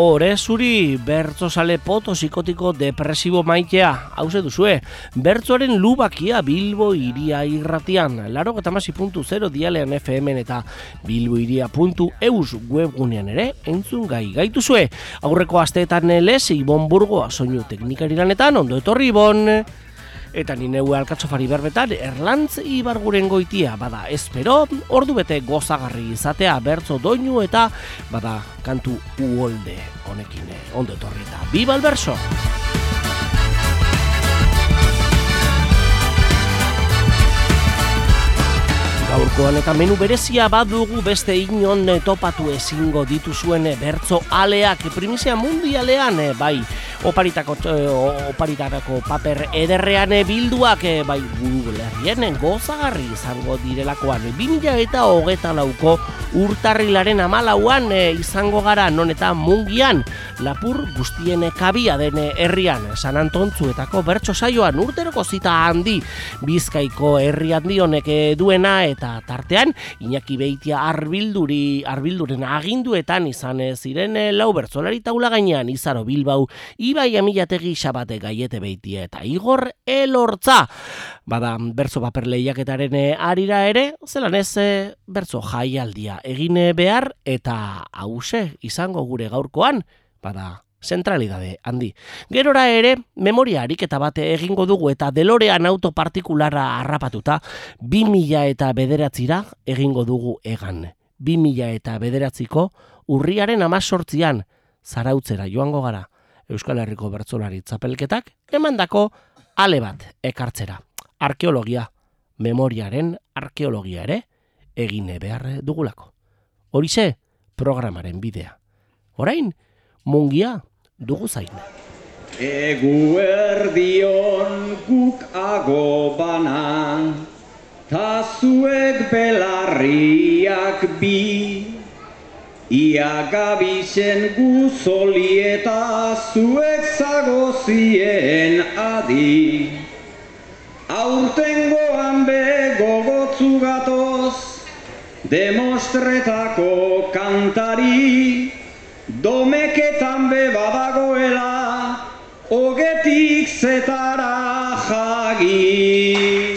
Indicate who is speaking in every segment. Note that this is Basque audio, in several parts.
Speaker 1: ore zuri, bertzo sale poto psikotiko depresibo maitea, hauze duzue, bertzoaren lubakia Bilbo iria irratian, laro puntu zero dialean FM eta Bilbo iria puntu eus webgunean ere, entzun gai gaituzue, aurreko asteetan lez, Ibon Burgoa soinu teknikari lanetan, ondo etorri Ibon, Eta ni neue alkatzofari berbetan erlantz ibarguren goitia bada espero ordu bete gozagarri izatea bertzo doinu eta bada kantu uolde honekin eh, ondo etorri eta biba alberso! Gaurkoan eta menu berezia badugu beste inon topatu ezingo dituzuen bertzo aleak primizia mundialean bai oparitako, oparitarako paper ederrean bilduak bai Google herrien gozagarri izango direlakoan. 2000 eta hogeta lauko urtarrilaren amalauan izango gara non eta mungian lapur guztien kabia den herrian. San Antontzuetako bertso saioan urteroko zita handi bizkaiko herri handi honek duena eta eta tartean Iñaki Beitia arbilduri arbilduren aginduetan izan ziren eh, lau bertzolari taula gainean Izaro Bilbao Ibai Amilategi Xabate Gaiete Beitia eta Igor Elortza. Bada bertso paper lehiaketaren eh, arira ere zelan ez eh, bertso jaialdia egin behar eta hause izango gure gaurkoan. Bada zentralidade handi. Gerora ere, memoria ariketa bate egingo dugu eta delorean auto partikularra harrapatuta, 2000 eta bederatzira egingo dugu egan. 2000 eta bederatziko urriaren amazortzian zarautzera joango gara Euskal Herriko Bertzolari txapelketak emandako ale bat ekartzera. Arkeologia, memoriaren arkeologia ere egine behar dugulako. Horize, programaren bidea. Orain, mungia dugu zain.
Speaker 2: Egu erdion guk ago bana, ta zuek belarriak bi, ia gabisen guzoli eta zuek zagozien adi. Aurtengoan begogotzu gatoz, demostretako kantari, Domeketan be badagoela, ogetik zetara jagi.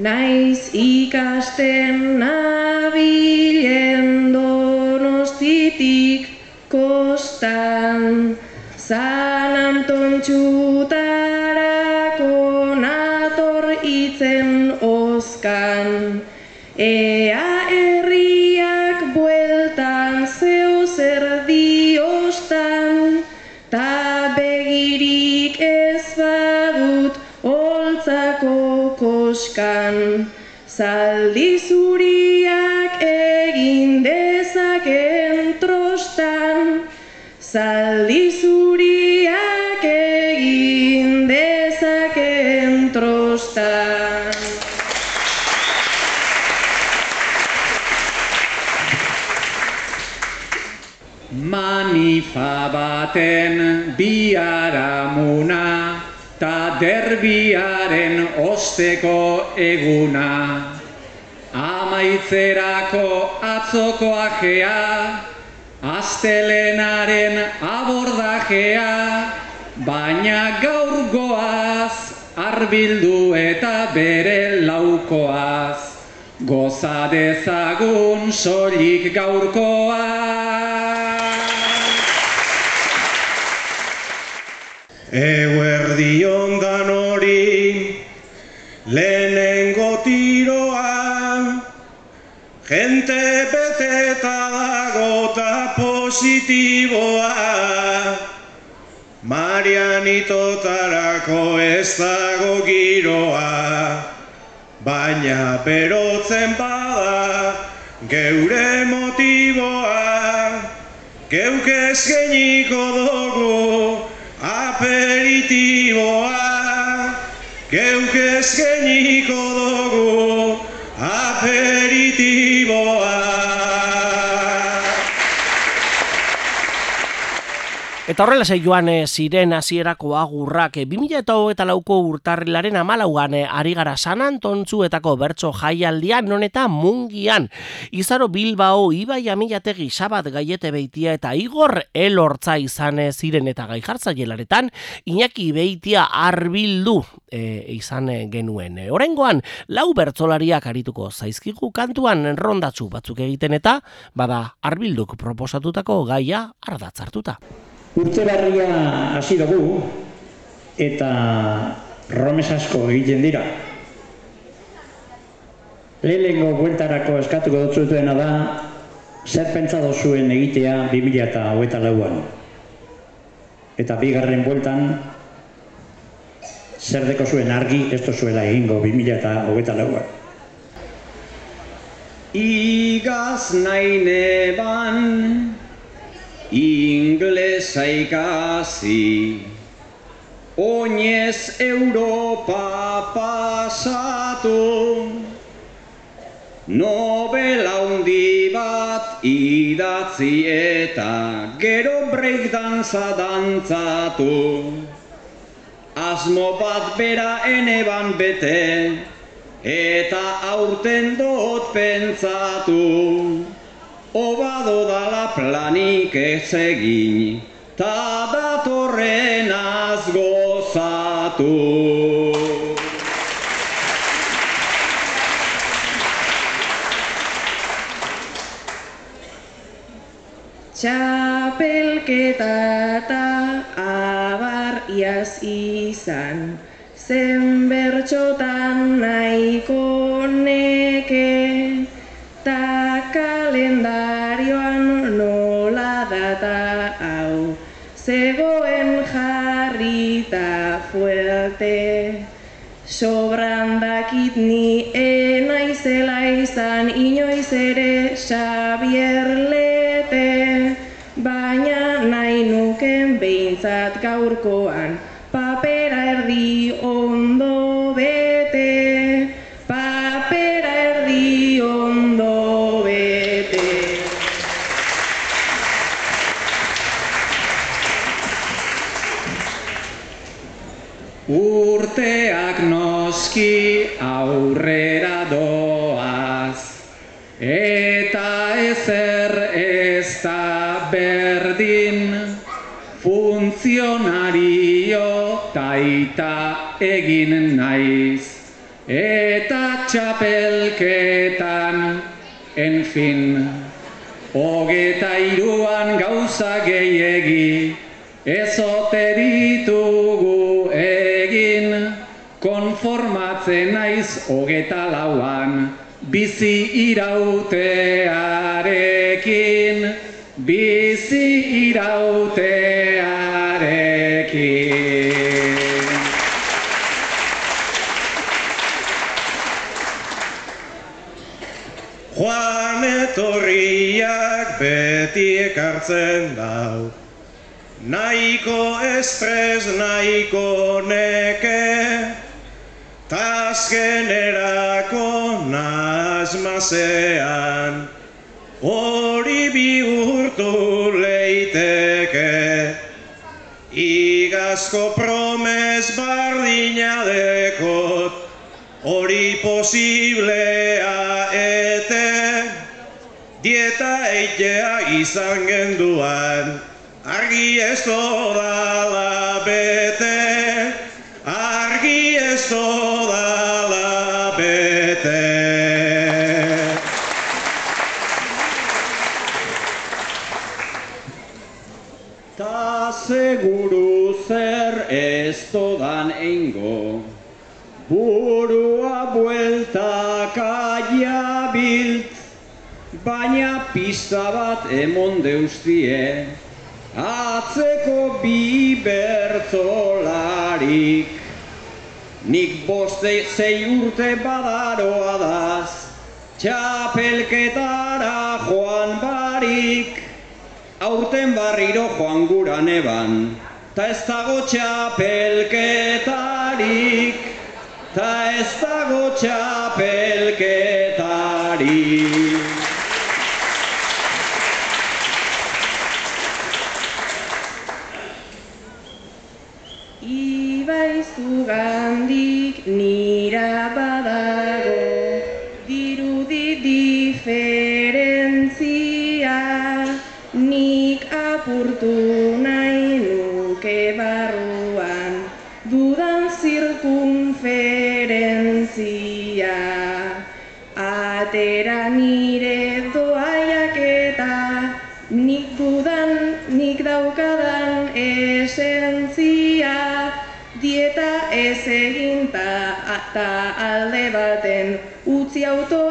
Speaker 3: Naiz ikasten nabilen donostitik kostan, San Anton txutarako nator itzen oskan. Ea herriak bueltan zeo zer diostan, ta begirik ez badut holtzako koskan. Zaldi
Speaker 2: baten biaramuna, ta derbiaren osteko eguna. Amaitzerako atzoko ajea, astelenaren abordajea, baina gaur goaz, arbildu eta bere laukoaz. Goza dezagun solik gaurkoa.
Speaker 4: Eguerdion dan hori lehenengo tiroa Gente beteta dago positiboa. Marianitotarako ez dago giroa Baina berotzen bada geure motiboa. Geuk eskeniko dugu aperitiboa Geuk eskeniko dugu
Speaker 1: Eta horrela zei joan e, ziren hasierako agurrak e, 2000 eta lauko urtarrilaren amalaugan e, ari gara San Antontzuetako bertso jaialdian non eta mungian. Izaro Bilbao, Ibai Amilategi, Sabat Gaiete Beitia eta Igor Elortza izan e, ziren eta gai jartzaielaretan Iñaki Beitia arbildu e, izan genuen. E, Horengoan, lau bertzolariak arituko zaizkigu kantuan rondatzu batzuk egiten eta bada arbilduk proposatutako gaia ardatzartuta.
Speaker 5: Urte barria hasi dugu eta romes asko egiten dira. Lehenengo bueltarako eskatuko dutzutuena da zer pentsa dozuen egitea 2000 eta hogeita lauan. Eta bigarren bueltan zer deko zuen argi ez zuela egingo 2000 eta hogeita lauan.
Speaker 2: Igaz nahi neban inglesa ikasi Oinez Europa pasatu. Nobela hundi bat idatzi eta gero breakdanza dantzatu. Asmo bat bera eneban bete eta aurten dut pentsatu Obado dala planik ez egin ta datorren gozatu.
Speaker 3: Txapelketa eta abar iaz izan zen bertxotan nahiko
Speaker 2: sopra taita egin naiz Eta txapelketan, en fin Hogeta iruan gauza gehiegi Ezote ditugu egin Konformatzen naiz hogeta lauan Bizi irautearekin Bizi irautearekin
Speaker 4: beti ekartzen dau. Nahiko estres, nahiko neke Tazkenerako nazmazean Hori bihurtu leiteke Igazko promes bardina dekot Hori posiblea Dieta eitea izan genduan. Argi ez dodala bete Argi ez dodala bete.
Speaker 2: Ta seguru zer ez dodan eingo Burua bueltaka Baina pista bat emon deustie Atzeko bi bertzolarik. Nik boste zei urte badaroa daz Txapelketara joan barik. Aurten barriro joan gura neban Ta ez dago txapelketarik. Ta ez dago txapelketarik
Speaker 3: Gandik nira badago Dirudi diferentzia. Nik apurtu eta alde baten Utzi autoexigentzia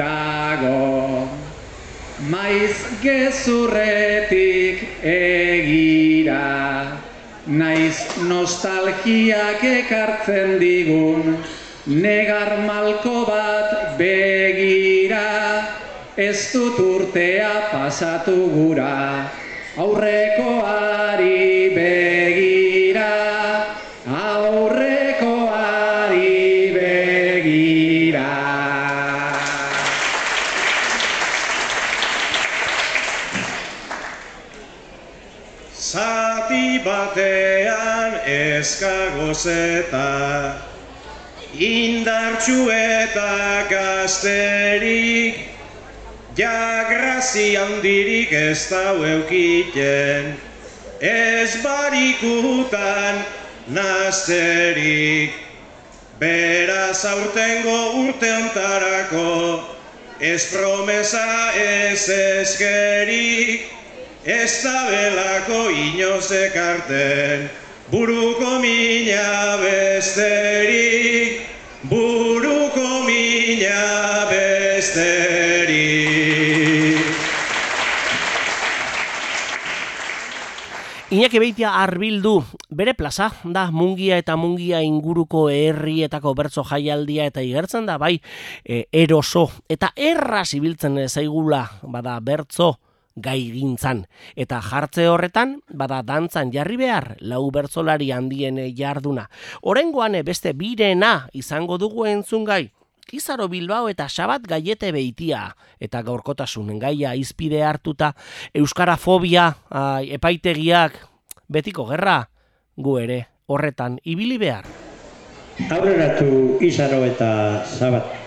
Speaker 6: dago. Maiz gezurretik egira Naiz nostalgiak ekartzen digun Negar malko bat begira Ez dut urtea pasatu gura Aurrekoari begira
Speaker 4: batean eskagoz eta Indartxu eta gazterik Ja grazi handirik ez dau eukiten Ez barikutan nazterik. Beraz aurtengo urte ontarako Ez promesa ez eskerik Ez da belako inoz ekarten Buruko mina besterik Buruko mina besterik.
Speaker 1: Iñaki Beitia arbildu bere plaza da mungia eta mungia inguruko herrietako bertso jaialdia eta igertzen da bai e, eroso. Eta erraz ibiltzen zaigula bada bertso gai gintzan. Eta jartze horretan, bada dantzan jarri behar, lau bertzolari handien jarduna. Horengoan beste birena izango dugu entzun gai, Kizaro Bilbao eta Sabat Gaiete Beitia eta gaurkotasunen gaia izpide hartuta euskara fobia ai, epaitegiak betiko gerra gu ere horretan ibili behar.
Speaker 5: Aurreratu Izaro eta Sabat.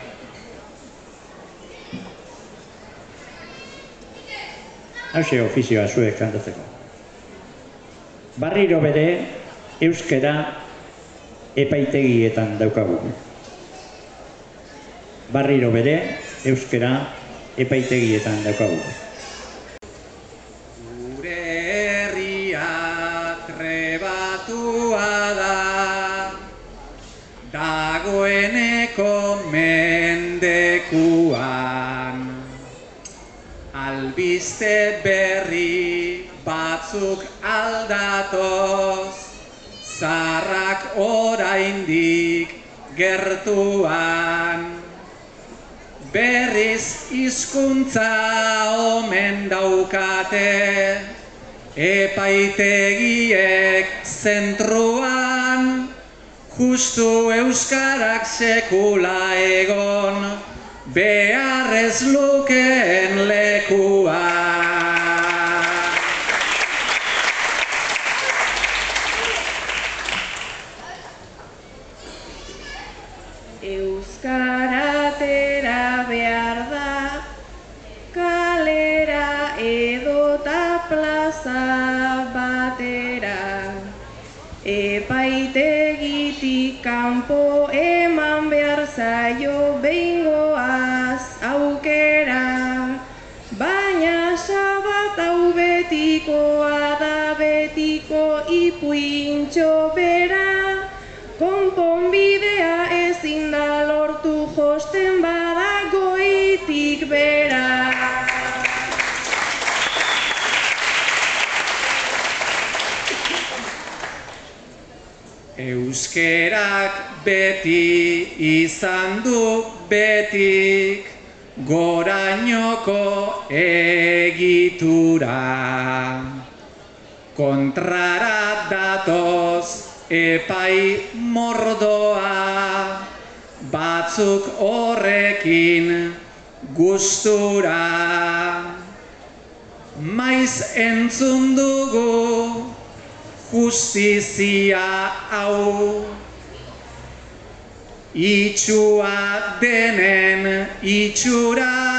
Speaker 5: Hauxe ofizioa zuek kantatzeko. Barriro bere euskera epaitegietan daukagu. Barriro bere euskera epaitegietan daukagu.
Speaker 6: Gure herria trebatua da Dagoeneko Albiste berri batzuk aldatoz Zarrak oraindik gertuan. Berriz hizkuntza omen daukate Epaitegiek zentruan Justu euskarak sekula egon Beharrez lukeen lekua.
Speaker 3: Euskaratera behar da kalera edota plaza batera. Epaitegitik kanpo eman behar zaio behingoaz betiko ipuintxo bera Konponbidea ezin da lortu josten bada goitik bera.
Speaker 6: Euskerak beti izan du betik gorainoko egitura. Kontrara datoz epai mordoa, batzuk horrekin gustura. Maiz entzun dugu justizia hau Itxua denen itxura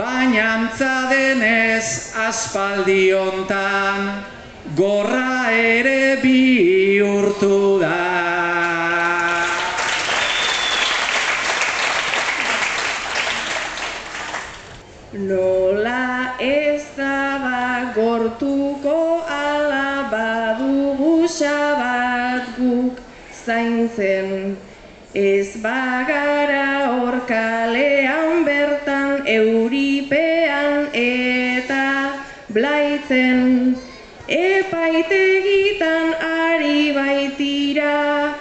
Speaker 6: Baina antza denez aspaldiontan Gorra ere bihurtu da.
Speaker 3: Nola ez daba gortuko ala badugu xabat guk zaintzen. Ez bagara hor blaitzen Epaitegitan ari baitira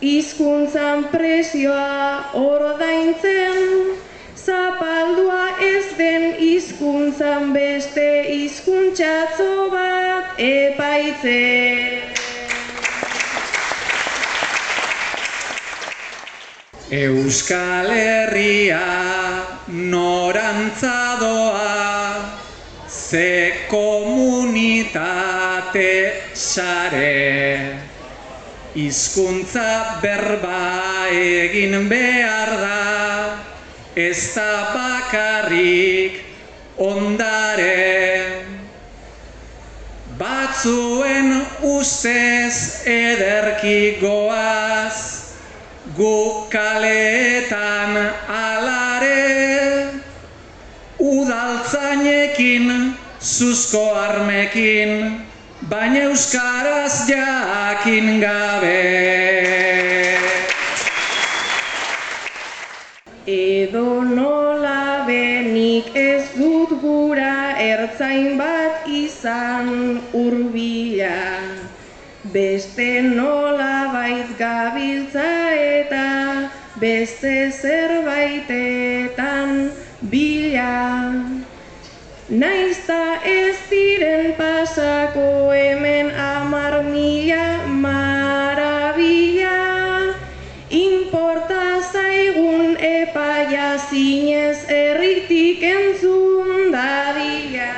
Speaker 3: Hizkuntzan presioa ordaintzen Zapaldua ez den hizkuntzan beste hizkuntzatzo bat epaitzen.
Speaker 6: Euskal Herria norantzadoa ze komunitate sare hizkuntza berba egin behar da. Ez da bakarrik ondare. Batzuen ustez ederki goaz gu kaleetan alare. Udaltzainekin zuzko armekin baina euskaraz jakin gabe
Speaker 3: Edo nola benik ez dut gura ertzain bat izan urbila. Beste nola bait gabiltza eta beste zerbaitetan bila. Naizta pasako hemen amar mila marabila. Inporta zaigun epaia zinez erritik entzun dadila.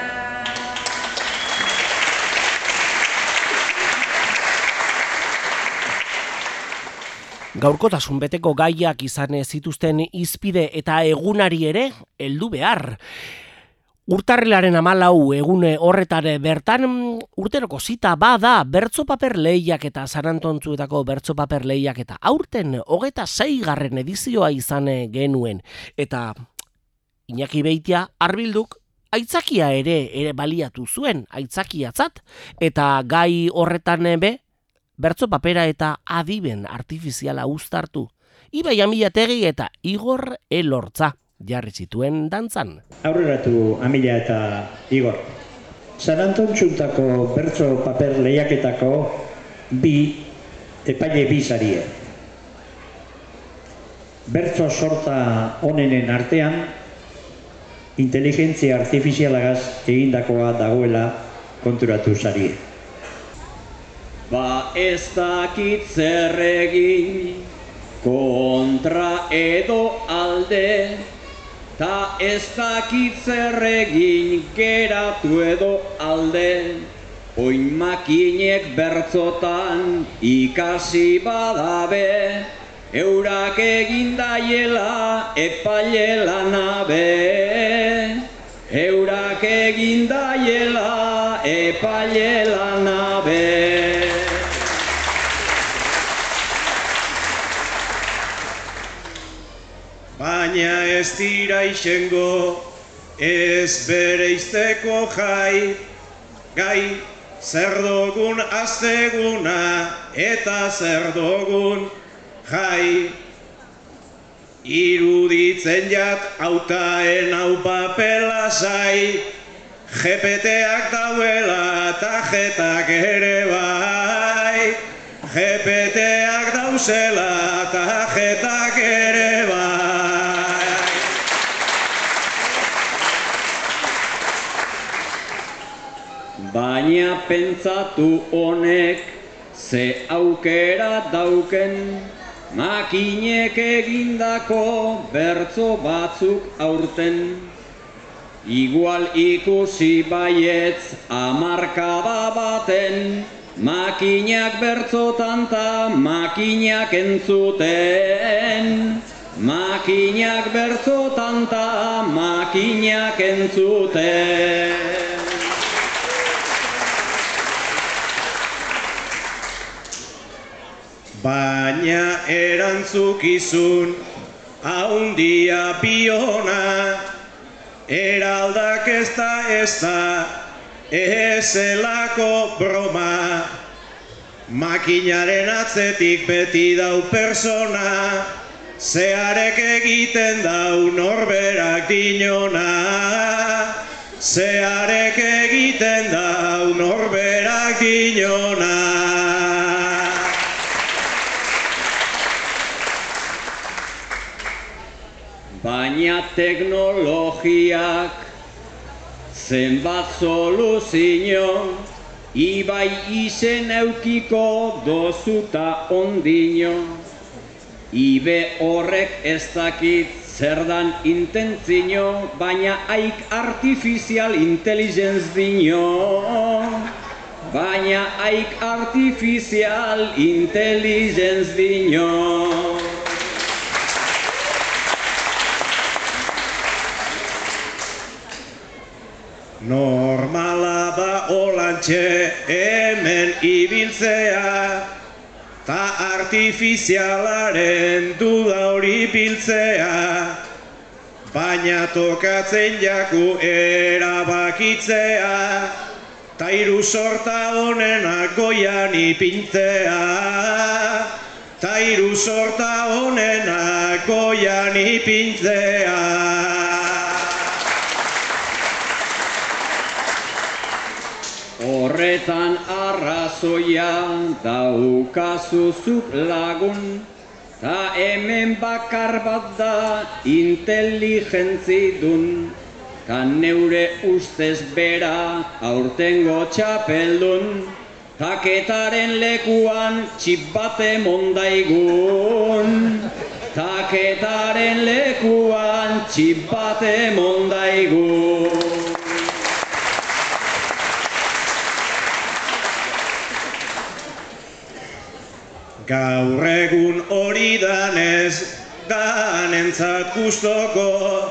Speaker 1: Gaurkotasun beteko gaiak izan zituzten izpide eta egunari ere heldu behar. Urtarrilaren amalau egune horretare bertan mm, urteroko zita bada bertso paper lehiak eta zarantontzuetako bertso paper lehiak eta aurten hogeta garren edizioa izan genuen. Eta Iñaki Beitia arbilduk aitzakia ere ere baliatu zuen aitzakiatzat eta gai horretan be bertso papera eta adiben artifiziala uztartu. Ibai amilategi eta Igor Elortza jarri zituen dantzan.
Speaker 5: Aurreratu Amila eta Igor. San Antontxuntako bertso paper lehiaketako bi epaile bi zarie. Bertso sorta onenen artean, inteligentzia artifizialagaz egindakoa dagoela konturatu zarie.
Speaker 2: Ba ez dakit zer egin kontra edo alde Ta ez dakit zer egin geratu edo alde. Oin makinek bertzotan ikasi badabe Eurak egin daiela epaile nabe. Eurak egin daiela epaile nabe
Speaker 4: Baina ez dira isengo, ez bere izteko jai, gai zer dogun azteguna eta zer dogun jai. Iruditzen jat autaen hau papela zai, GPTak dauela eta jetak ere bai. GPTak dauzela eta jetak ere bai.
Speaker 2: Baina pentsatu honek ze aukera dauken makinek egindako bertzo batzuk aurten. Igual ikusi baietz amarkada baten makinak bertzotan ta makinak entzuten. Makinak bertzotan ta makinak entzuten.
Speaker 4: Baina erantzukizun haundia biona, eraldak ez da ez da ezelako broma. Makinaren atzetik beti dau persona, zeharek egiten dau norberak dinona. Zeharek egiten dau norberak dinona.
Speaker 2: Baina teknologiak zenbat soluzio Ibai izen eukiko dozuta ondino. Ibe horrek ez dakit zer dan intentzio Baina haik artifizial intelligence dino Baina haik artifizial intelligence dino
Speaker 4: Normala da olantxe hemen ibiltzea Ta artifizialaren duda hori biltzea. Baina tokatzen jaku erabakitzea Ta hiru sorta honenak goian ipintzea. Ta hiru sorta honenak goian ipintzea
Speaker 2: Horretan arrazoia daukazuzuk lagun. Ta hemen bakar bat da inteligentzi dun Ta neure ustez bera aurtengo txapeldun. Taketaren lekuan txip bate mondaigun Taketaren lekuan txip bate mondaigun
Speaker 4: Gaur egun hori danez, danentzat gustoko,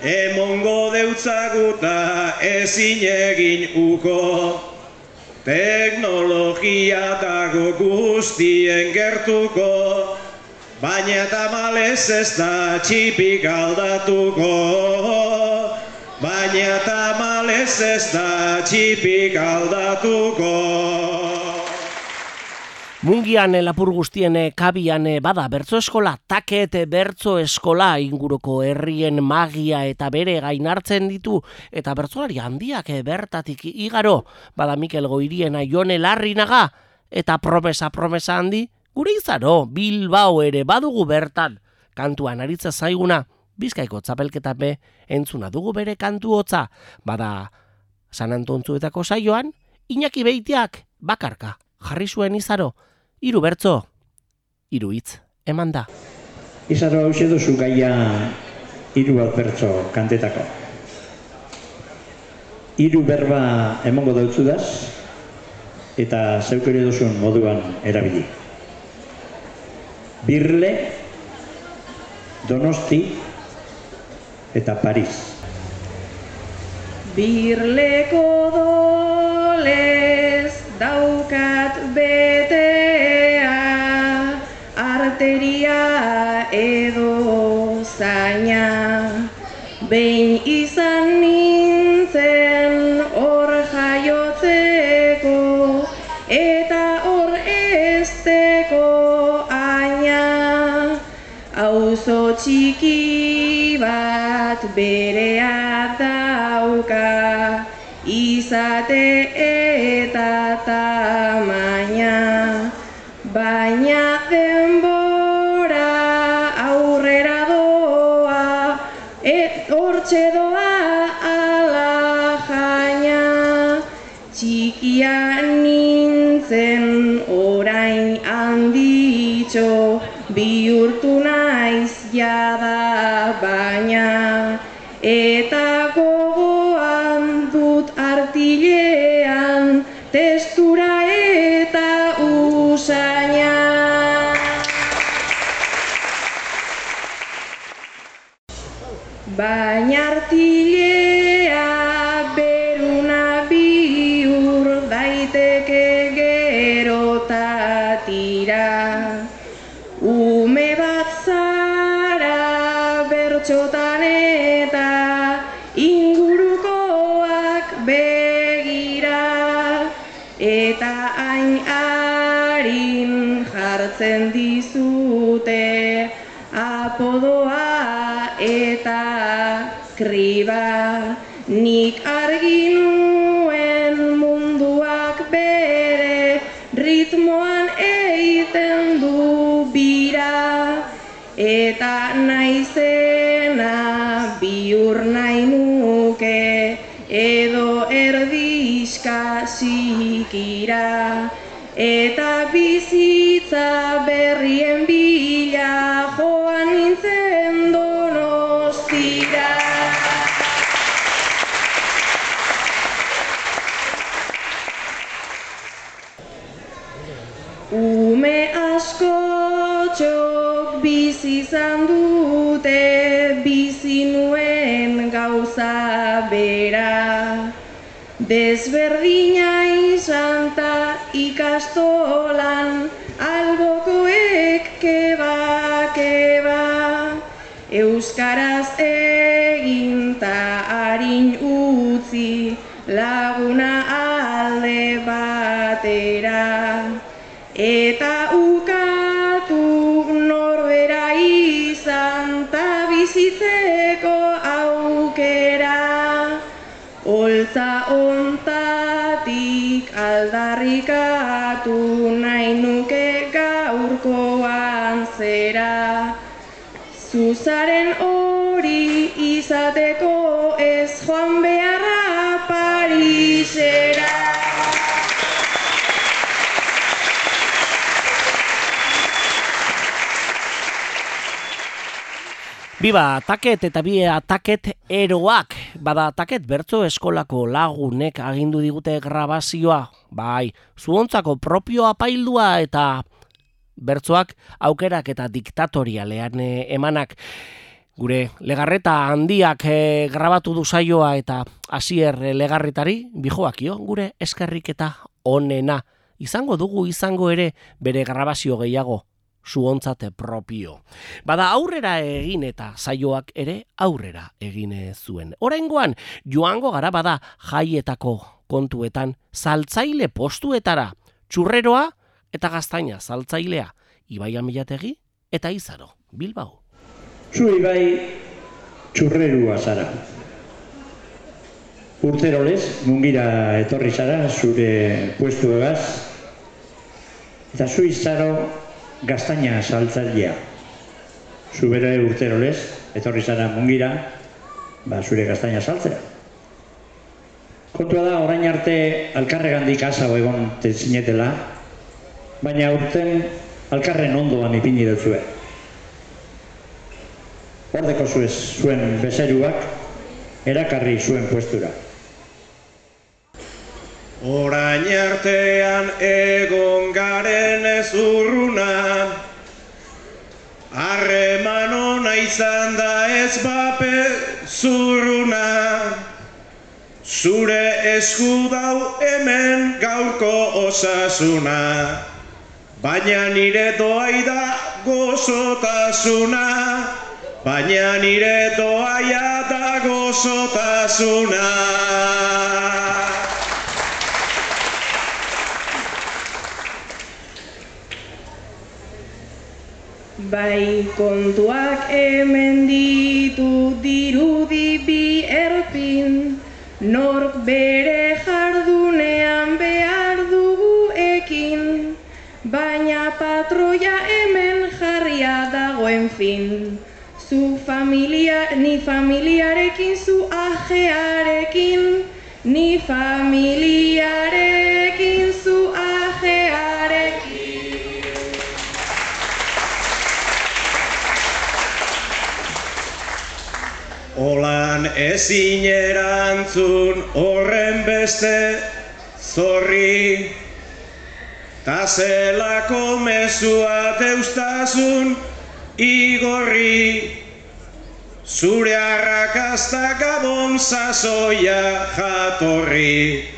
Speaker 4: emongo deutzaguta ezin egin uko. Teknologia dago guztien gertuko, baina tamalez ez da txipik aldatuko. Baina tamalez ez da txipik aldatuko.
Speaker 1: Mungian eh, lapur guztien eh, kabian eh, bada bertso eskola, taket bertso eskola inguruko herrien magia eta bere gainartzen ditu eta bertsolari handiak bertatik igaro, bada Mikel Goiriena Jone Larrinaga eta promesa promesa handi gure izaro Bilbao ere badugu bertan. Kantuan aritza zaiguna Bizkaiko txapelketape entzuna dugu bere kantu hotza, bada San Antontzuetako saioan Iñaki Beitiak bakarka jarri zuen izaro, hiru bertzo, hiru hitz, eman da.
Speaker 5: Izaro hau duzu gaia hiru bat bertso kantetako. Hiru berba emango dautzudaz, eta zeuk ere duzun moduan erabili. Birle, Donosti eta Paris.
Speaker 3: Birleko berea dauka. Izate eta naizena bihur nahi nuke edo erdizka sikira Desberdina izan ta ikastolan albokoek keba, keba. Euskaraz egin ta harin utzi laguna alde batera. Eta aldarrikatu nahi nuke gaurkoan zera. Zuzaren hori izateko ez joan beharra
Speaker 1: Biba, taket eta bi taket eroak. Bada, taket bertzo eskolako lagunek agindu digute grabazioa. Bai, zuontzako propio apaildua eta bertzoak aukerak eta diktatorialean eh, emanak. Gure legarreta handiak eh, grabatu du saioa eta hasier eh, legarretari, bijoakio, gure eskerrik eta onena. Izango dugu izango ere bere grabazio gehiago zuontzate propio. Bada aurrera egin eta saioak ere aurrera egin zuen. Oraingoan joango gara bada jaietako kontuetan saltzaile postuetara, txurreroa eta gaztaina saltzailea, Ibai Amilategi eta Izaro, Bilbao.
Speaker 5: Zu ibai txurrerua zara. Urtero mungira etorri zara, zure puestu egaz, eta zu izaro gaztaina saltzailea. Zu bere urtero lez, etorri zara mungira, ba, zure gaztaina saltzea. Kontua da, orain arte alkarregandik azago egon zinetela, baina urten alkarren ondoan ipini dutzue. Hordeko zuez zuen bezeruak erakarri zuen puestura.
Speaker 4: Orain artean egon garen ez urruna Harreman ona izan da ez bape zurruna. Zure esku dau hemen gaurko osasuna. Baina nire doai da gozotasuna. Baina nire doaia da gozotasuna
Speaker 3: Bai kontuak hemen ditu dirudi bi erpin, nork bere jardunean behar dugu ekin, baina pat Troia hemen jarria dagoen fin. Zu familia, ni familiarekin, zu ajearekin, ni familiarekin,
Speaker 4: Olan ezin erantzun horren beste zorri. Ta zelako mezua deustasun igorri. Zure arrakazta gabon sasoia jatorri.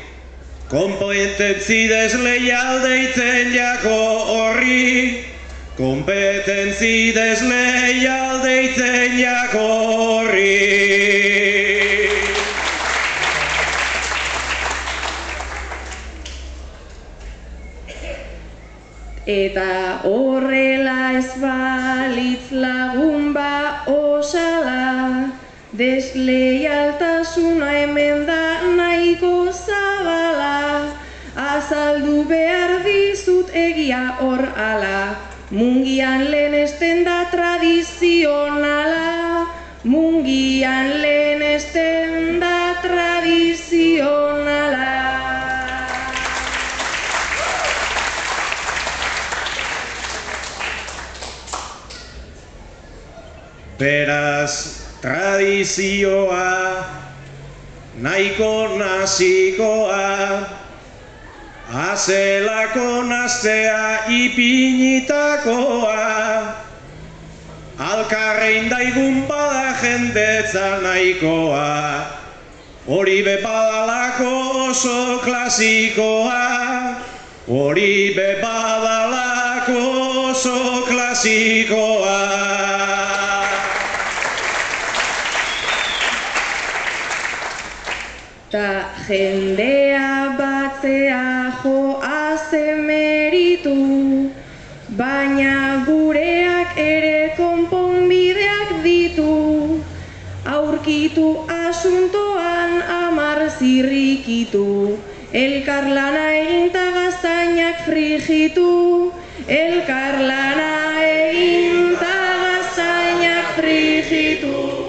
Speaker 4: Kompetentzi desleial deitzen jako horri. Kompetentzi desleial deitzen jako horri
Speaker 3: Eta horrela ez balitz lagun ba osala, desleialtasuna hemen da nahiko zabala, azaldu behar dizut egia hor ala, mungian lehenesten da tradizionala, mungian lehenesten da
Speaker 4: Beraz, tradizioa, nahiko nazikoa, azelako naztea ipinitakoa, alkarrein daigun bada jendetza nahikoa, hori bepadalako oso klasikoa, hori bepadalako oso klasikoa.
Speaker 3: Ta jendea batzea joa meritu, baina gureak ere konponbideak ditu. Aurkitu asuntoan amar zirrikitu, elkarlana egin ta gaztainak frigitu. Elkarlana egin ta gaztainak frigitu.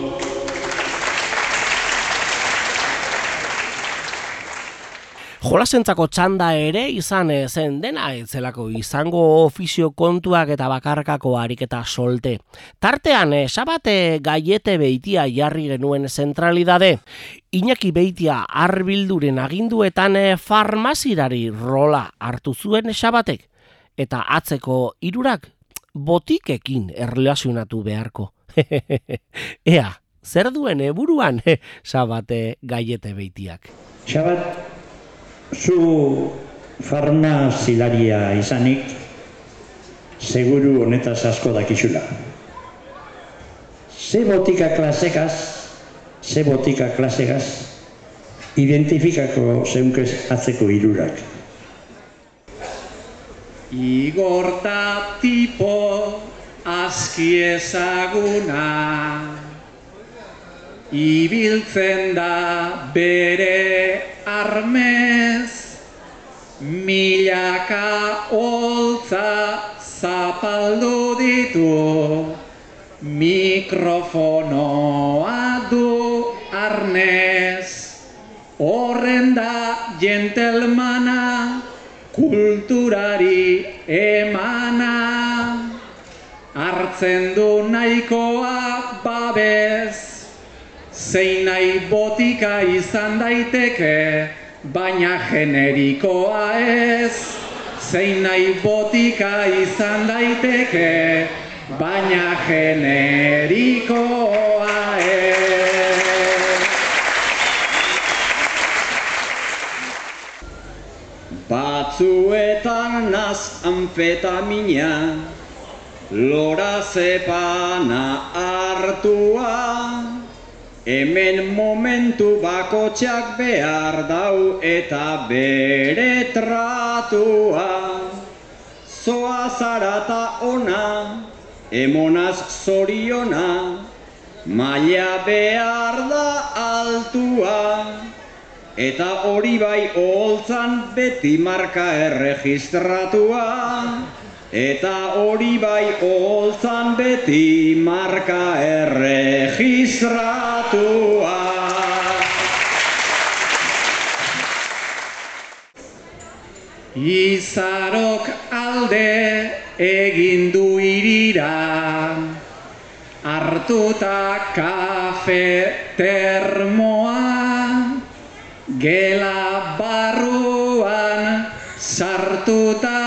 Speaker 1: Jolasentzako txanda ere izan eh, zen dena etzelako izango ofizio kontuak eta bakarkako ariketa solte. Tartean, eh, sabate gaiete beitia jarri genuen zentralidade. Iñaki beitia arbilduren aginduetan eh, farmazirari rola hartu zuen sabatek. Eta atzeko irurak botikekin erlazionatu beharko. Ea, zer duen eburuan sabate gaiete beitiak.
Speaker 5: Xabat, zu farmazilaria izanik, seguru honetaz asko dakizula. Ze botika klasekaz, ze botika klasekaz, identifikako zeunkez atzeko irurak.
Speaker 6: Igorta tipo aski ezaguna Ibiltzen da bere armez Milaka holtza zapaldu ditu. Mikrofonoa du arnez Horren da jentelmana kulturari emana. Hartzen du nahikoa babez zein nahi botika izan daiteke baina generikoa ez. Zein nahi botika izan daiteke baina generikoa ez.
Speaker 2: Batzuetan naz amfetamina, lorazepana hartua, hemen momentu bakotxak behar dau eta bere tratua. Zoa zarata ona, emonaz zoriona, maila behar da altua. eta hori bai oholtzan beti marka erregistratua. Eta hori bai oholtzan beti marka erregistratua.
Speaker 6: Izarok alde egin du irira Artuta kafe termoa Gela barruan sartuta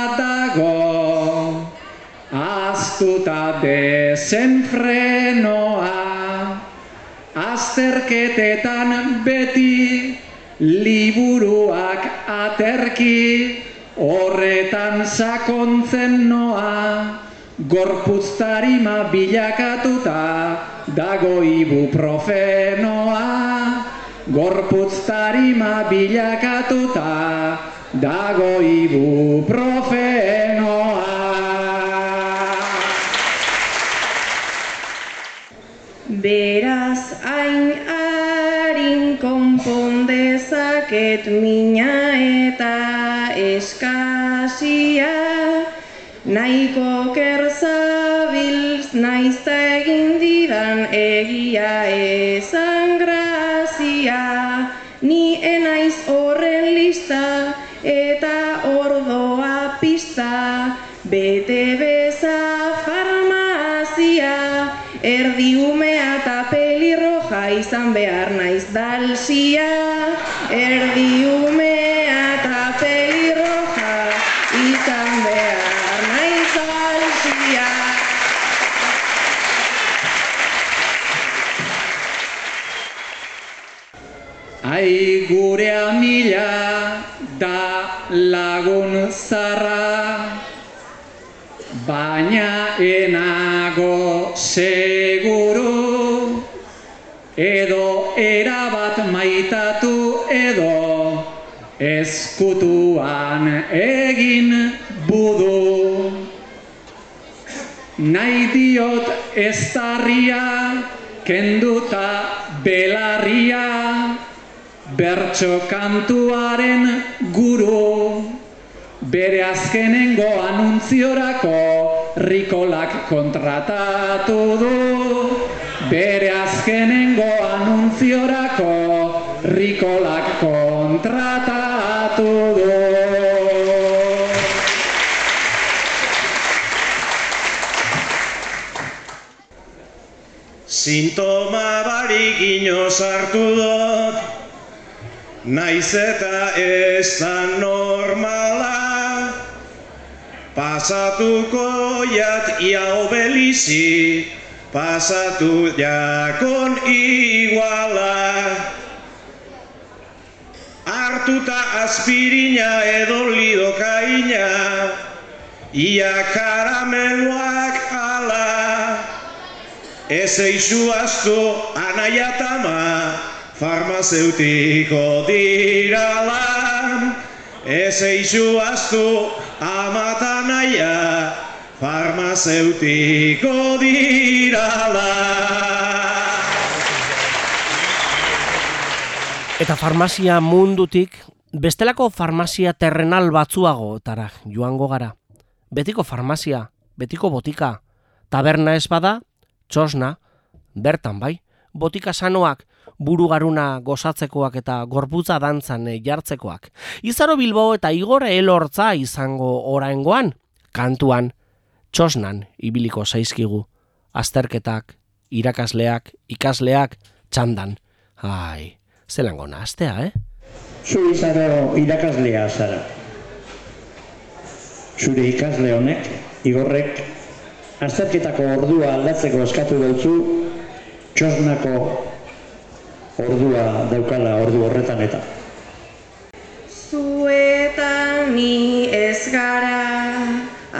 Speaker 6: Aztuta desenfrenoa Azterketetan beti liburuak aterki Horretan sakontzen noa, gorputz tarima bilakatuta, dago ibuprofenoa. Gorputz tarima bilakatuta, dago ibuprofenoa.
Speaker 3: Konpondezaket mina eta eskasia. Naiko kerzabilz naizta egin didan egia esan grazia. Ni enaiz horren lista eta ordoa pista. Bete beza farmazia Erdi umea eta pelirroja izan behar naiz dalsia Erdi umea eta pelirroja izan behar naiz dalsia
Speaker 6: Ai gure da lagun zarra Baina enago seguru Edo erabat maitatu edo Ezkutuan egin budu. Nahi diot ez kenduta belarria Bertso kantuaren guru. Bere azkenengo anuntziorako Rikolak kontratatu du. Bere azkenengo anuntziorako Rikolak kontratatu du
Speaker 4: Sintoma barik ino sartu dut, naiz eta ez da normala. Pasatuko jat ia obelizi, pasatu jakon iguala. Hartuta aspirina edo lidokaina, ia karameluak ala. Ez eixu astu anaiatama farmazeutiko dirala. Ez eixu astu amata naia farmazeutiko dirala.
Speaker 1: Eta farmazia mundutik, bestelako farmazia terrenal batzuagotara joango gara. Betiko farmazia, betiko botika, taberna ez bada, txosna, bertan bai, botika sanoak, burugaruna gozatzekoak eta gorputza dantzan jartzekoak. Izaro Bilbo eta Igor Elortza izango oraingoan, kantuan, txosnan ibiliko zaizkigu, azterketak, irakasleak, ikasleak, txandan. Ai, zelango nahaztea, eh?
Speaker 5: Zu izaro irakaslea zara. Zure ikasle honek, igorrek, azterketako ordua aldatzeko eskatu dutzu, txosnako ordua daukala ordu horretan eta.
Speaker 3: Zu eta ni ez gara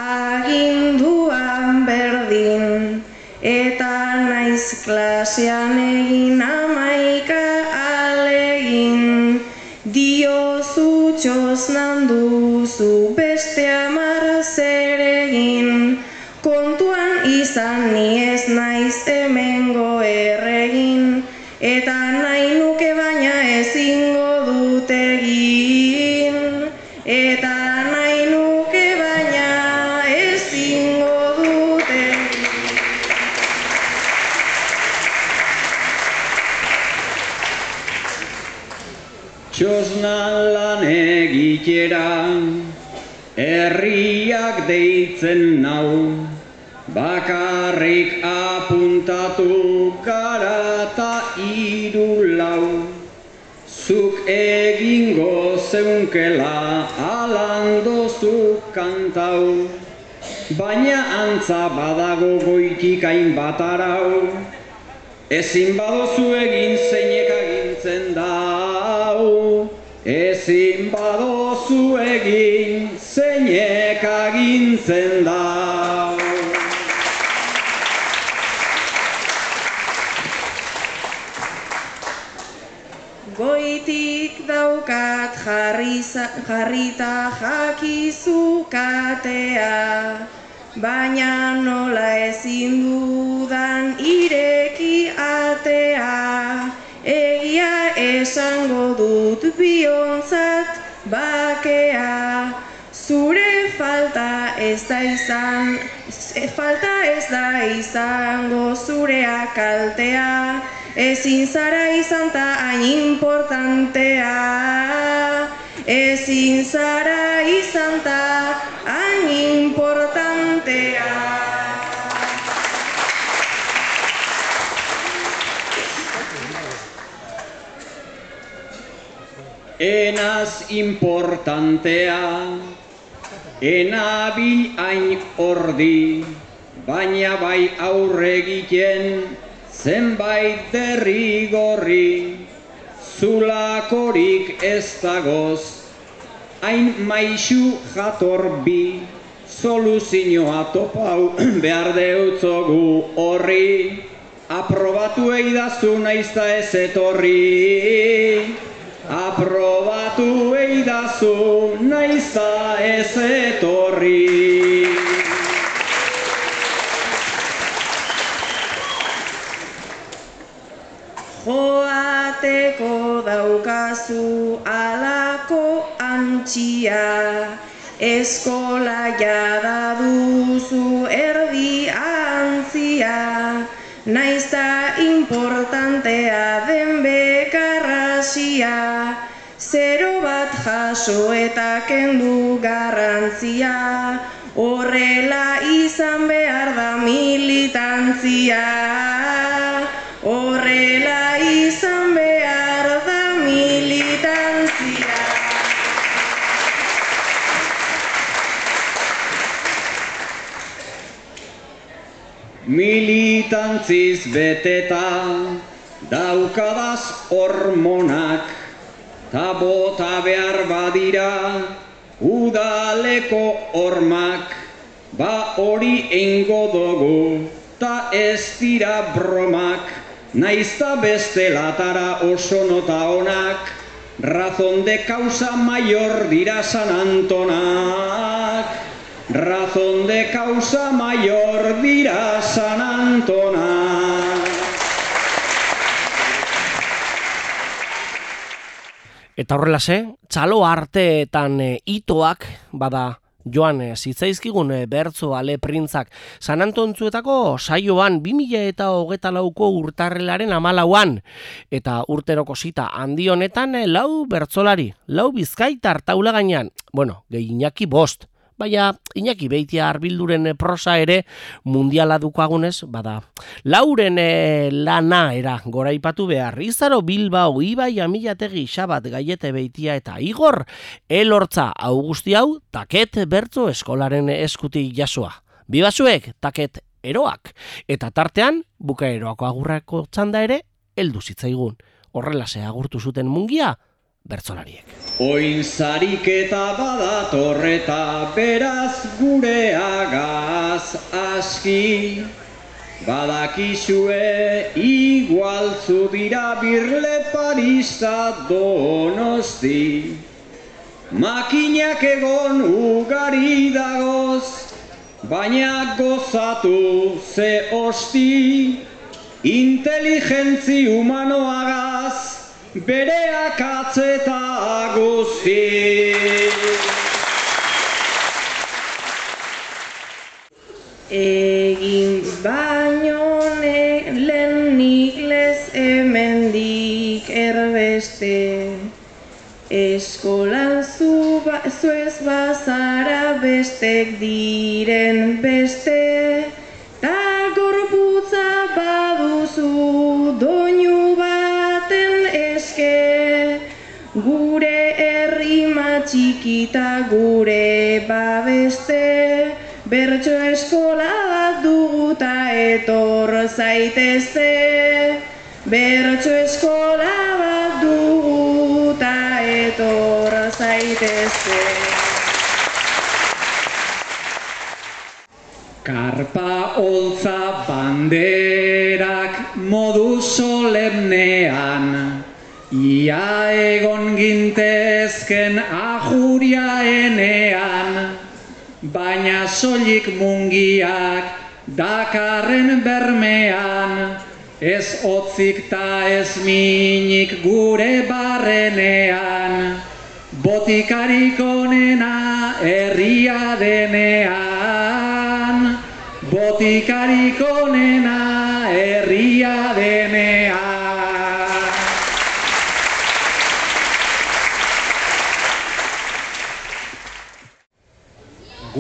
Speaker 3: aginduan berdin Eta naiz klasean egin amaika txosnan duzu beste amar zer egin Kontuan izan ni ez naiz hemengo erregin. Eta nahi nuke baina ezingo
Speaker 2: bilera, herriak deitzen nau, bakarrik apuntatu gara eta iru lau. Zuk egingo zeunkela alandozu kantau, baina antza badago goitik hainbat arau, ezin badozu egin zeinek agintzen dau. Ezin badozu egin zeinek agintzen da.
Speaker 3: Goitik daukat jarrita jakizu katea, baina nola ezin dudan ireki atea. Egia esango dut bionzat bakea, zure falta ez da izan, falta ez da izango zurea kaltea, ezin zara izan ta hain importantea. Ezin zara izan ta hain importantea.
Speaker 2: Enaz importantea, enabil hain ordi, baina bai aurre egiten zenbait derrigorri, zulakorik ez dagoz, hain maixu jator bi, soluzioa topau behar deutzogu horri, aprobatu eidazu naizta ez etorri. Aprobatu eidazu naizta ez etorri.
Speaker 3: Joateko daukazu alako antxia, eskola jada duzu erdi antzia, jaso eta kendu garrantzia, horrela izan behar da militantzia. Horrela izan behar da militantzia.
Speaker 2: Militantziz beteta daukadaz hormonak, ta bota behar badira udaleko hormak, ba hori eingo dugu, ta ez dira bromak, naizta beste latara oso nota onak, razón de causa mayor dira San Antonak. Razón de causa mayor dira San Antonak.
Speaker 1: Eta horrelase, txalo arteetan e, itoak, bada joan e, zitzaizkigun e, bertzo ale printzak San Antontzuetako saioan 2000 eta hogeta lauko urtarrelaren amalauan. Eta urteroko zita handi honetan lau bertzolari, lau bizkaitar taula gainean, bueno, gehiinaki bost, baina Iñaki Beitia arbilduren prosa ere mundiala dukagunez, bada. Lauren e, lana era goraipatu behar. Izaro Bilbao, Ibai, Amilategi, Xabat, Gaiete Beitia eta Igor, elortza augusti hau, taket bertzo eskolaren eskutik jasoa. Bibasuek, taket eroak. Eta tartean, bukaeroako agurrako txanda ere, heldu zitzaigun. Horrela se agurtu zuten mungia, bertzolariek.
Speaker 2: Oin zariketa badatorreta beraz gureagaz aski. Badakizue igualtzu dira birle parista donosti. Makinak egon ugari dagoz Baina gozatu ze osti. Inteligentzi humanoagaz bere akatzeta guzti.
Speaker 3: Egin baino lehen niklez hemendik erbeste Eskolan zu ba, zu ez bazara bestek diren beste, ta gorputza baduzu doinu txikita gure babeste, bertso eskola bat duguta etor zaitezte, bertso eskola bat duguta etor zaitezte.
Speaker 6: Karpa holtza banderak modu solemnean, ia egon gintezken ajuriaenean, baina soilik mungiak dakarren bermean, ez otzik ta ez minik gure barrenean, botikarik onena herria denean, botikarik onena herria denean.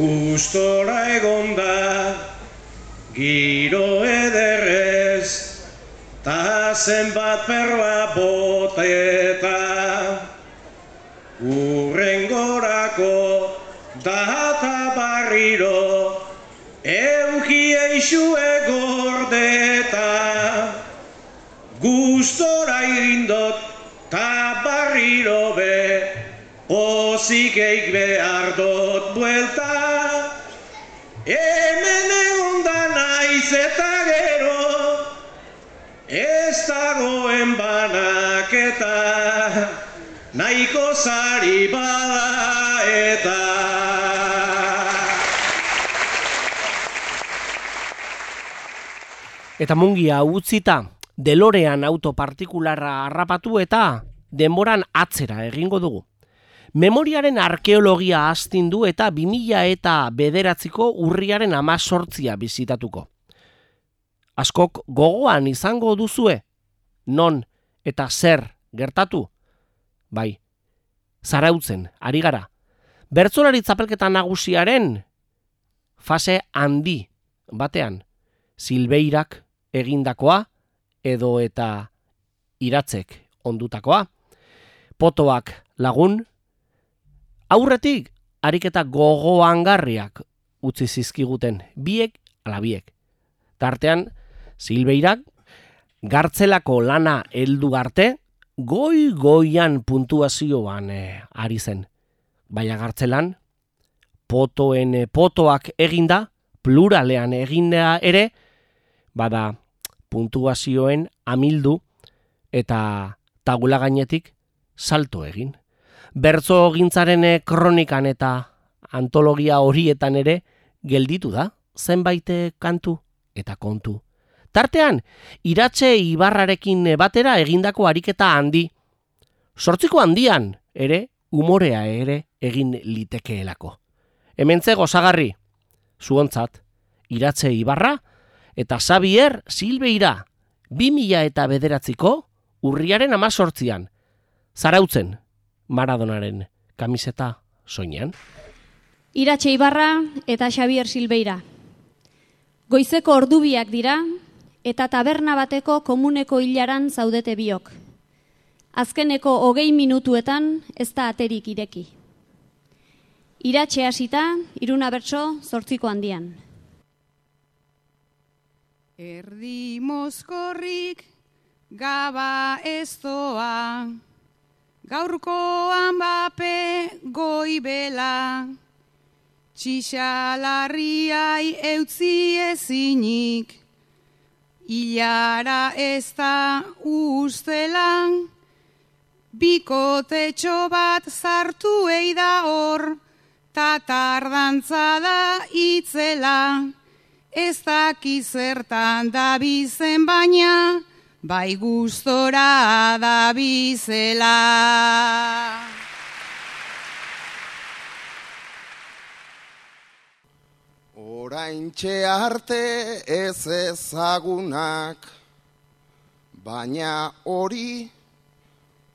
Speaker 4: Gustora egon da, giro ederrez, ta zenbat perla boteta. Urrengorako data barriro, euki eixue gordeta. Gustora irindot, ta barriro be, pozik eik behar dut buelta. Hemen egon da naiz eta gero, ez dagoen banaketa, nahiko zari bada eta.
Speaker 1: Eta mungia utzita, delorean auto partikularra harrapatu eta denboran atzera egingo dugu. Memoriaren arkeologia astindu eta 2000 eta bederatziko urriaren amazortzia bizitatuko. Askok gogoan izango duzue, non eta zer gertatu? Bai, zarautzen, ari gara. Bertzolari zapelketa nagusiaren fase handi batean, silbeirak egindakoa edo eta iratzek ondutakoa, potoak lagun, aurretik ariketa gogoangarriak utzi zizkiguten biek ala biek. Tartean, silbeirak gartzelako lana heldu arte, goi goian puntuazioan eh, ari zen. Baina gartzelan, potoen eh, potoak eginda, pluralean eginda ere, bada puntuazioen amildu eta tagula gainetik salto egin. Bertzo gintzaren eh, kronikan eta antologia horietan ere gelditu da zenbait eh, kantu eta kontu. Tartean, iratxe ibarrarekin eh, batera egindako ariketa handi. Sortziko handian, ere, umorea ere egin litekeelako. Hementze gozagarri, zuontzat, iratxe ibarra eta Xavier Silbeira, 2000 eta bederatziko urriaren amazortzian, zarautzen Maradonaren kamiseta soinean.
Speaker 7: Iratxe Ibarra eta Xavier Silbeira. Goizeko ordubiak dira eta taberna bateko komuneko hilaran zaudete biok. Azkeneko hogei minutuetan ez da aterik ireki. Iratxe hasita, iruna bertso, zortziko handian.
Speaker 8: Erdi mozkorrik gaba ez doa, gaurkoan bape goibela, txixalarriai eutzi ezinik, hilara ez da ustelan, bikotetxo bat zartu eida hor, tatardantza da itzela, ez daki da bizen baina, bai gustora da bizela.
Speaker 9: Oraintxe arte ez ezagunak, baina hori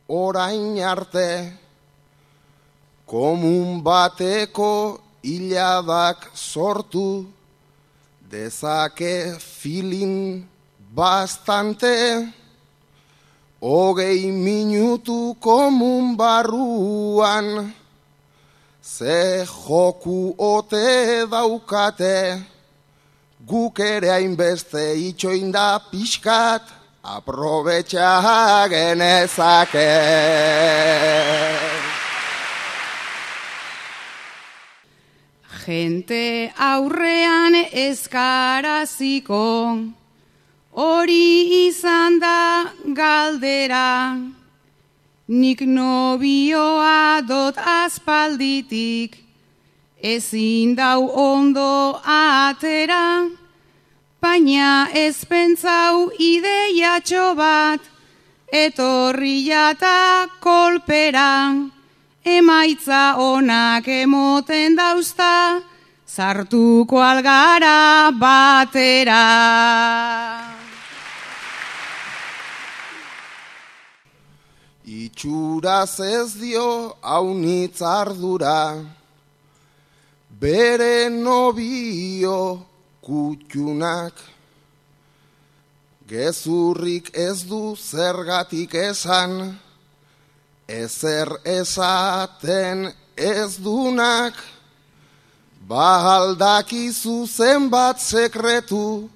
Speaker 9: orain arte, komun bateko hiladak sortu, dezake filin bastante, hogei minutu komun barruan, ze joku ote daukate, guk ere hainbeste itxoinda pixkat, aprobetxa genezake.
Speaker 8: Gente aurrean eskaraziko, hori izan da galdera, nik nobioa dot aspalditik, ezin dau ondo atera, baina ez pentsau ideiatxo bat, etorri jata kolpera, emaitza onak emoten dauzta, sartuko algara batera.
Speaker 9: Itxuraz ez dio haunitz ardura, bere nobio kutxunak. Gezurrik ez du zergatik esan, ezer esaten ez dunak, bahaldakizu zenbat sekretu,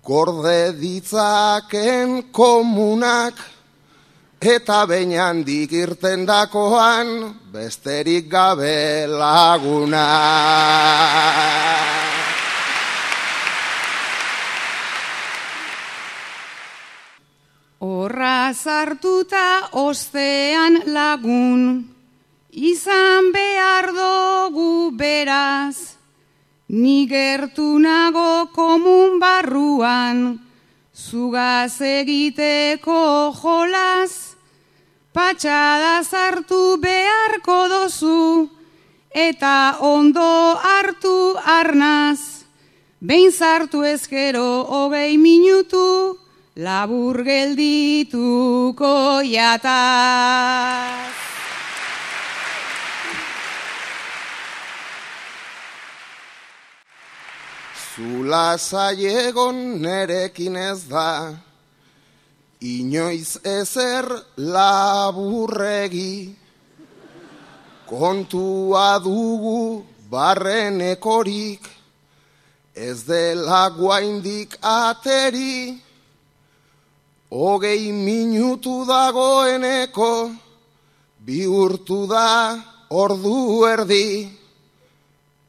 Speaker 9: gorde ditzaken komunak, eta behin handik irten dakoan, besterik gabe laguna.
Speaker 8: Horra zartuta ostean lagun, izan behar dugu beraz, ni gertu nago komun barruan, zugaz egiteko jolaz, patxada zartu beharko dozu, eta ondo hartu arnaz, behin zartu ezkero hogei minutu, labur geldituko jataz.
Speaker 9: Zula zaiegon nerekin ez da, inoiz ezer laburregi, kontua dugu barrenekorik, ez dela guaindik ateri, hogei minutu dagoeneko, bihurtu da ordu erdi,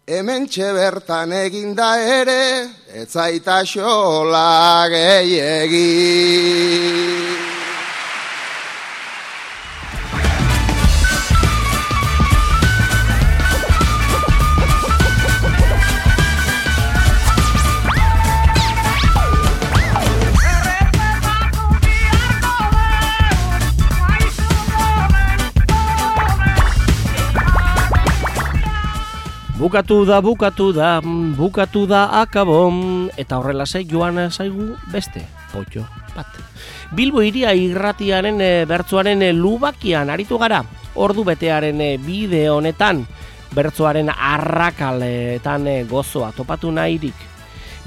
Speaker 9: hemen bertan eginda ere, ez zaita xola gehiegi.
Speaker 1: Bukatu da, bukatu da, bukatu da akabon, eta horrela joan zaigu beste, potxo bat. Bilbo iria irratiaren e, bertzuaren e, lubakian aritu gara, ordu betearen e, bide honetan, bertzuaren arrakaletan gozoa topatu nahirik.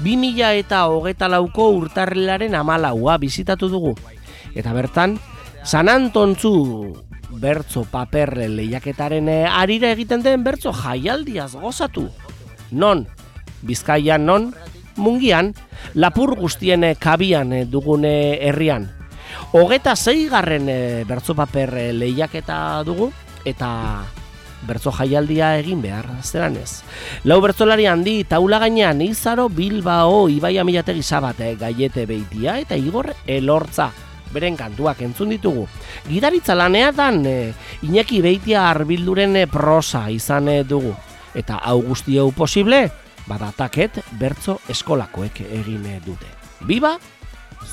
Speaker 1: 2000 eta hogeta lauko urtarrilaren amalaua bizitatu dugu. Eta bertan, San Antontzu bertzo paper lehiaketaren eh, arira egiten den bertzo jaialdiaz gozatu. Non, bizkaian non, mungian, lapur guztien eh, kabian eh, dugune herrian. Hogeta zeigarren bertzo paper lehiaketa dugu, eta bertzo jaialdia egin behar zeran ez. Lau bertzolari handi taula gainean izaro Bilbao Ibai Amilategi Sabate gaiete beitia eta Igor Elortza beren kantuak entzun ditugu. Gidaritza laneatan e, Iñaki Beitia arbilduren e, prosa izan e, dugu. Eta hau guzti hau posible, badataket bertzo eskolakoek egin e, dute. Biba,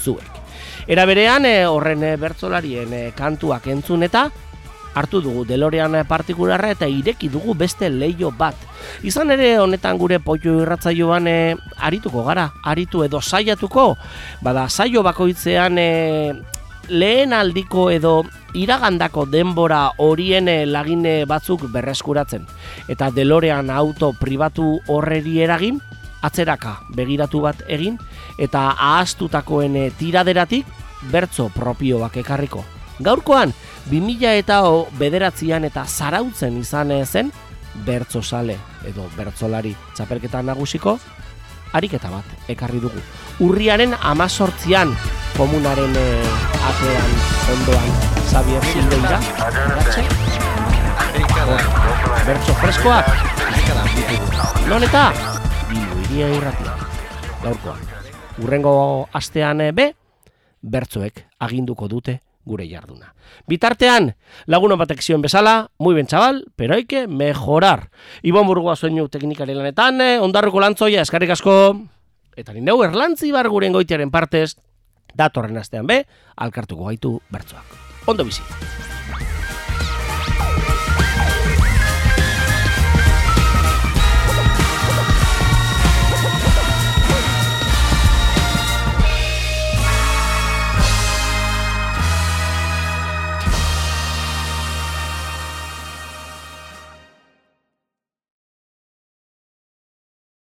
Speaker 1: zuek. Era berean horren bertzolarien kantuak entzun eta hartu dugu delorean partikularra eta ireki dugu beste leio bat. Izan ere honetan gure poio irratzaioan e, arituko gara, aritu edo saiatuko, bada saio bakoitzean e, lehen aldiko edo iragandako denbora horien lagine batzuk berreskuratzen. Eta delorean auto pribatu horreri eragin, atzeraka begiratu bat egin, eta ahastutakoen tiraderatik bertzo propioak ekarriko. Gaurkoan, 2000 eta bederatzean eta zarautzen izan zen, bertzo sale edo bertzolari txapelketa nagusiko, ariketa bat ekarri dugu. Urriaren amazortzian komunaren eh, atean ondoan Xavier Silveira. Bertso freskoak. Non eta? Bilbo iria irratia. Gaurkoan. Urrengo astean eh, be, bertzoek aginduko dute gure jarduna. Bitartean, lagun batek zioen bezala, muy ben chaval, pero hay que mejorar. Ibon burgoa soinu teknikari lanetan, eh, ondarruko lantzoia, eskarrik asko, eta nindeu erlantzi bar guren goitearen partez, datorren astean be, alkartuko gaitu bertzoak. Ondo bizi.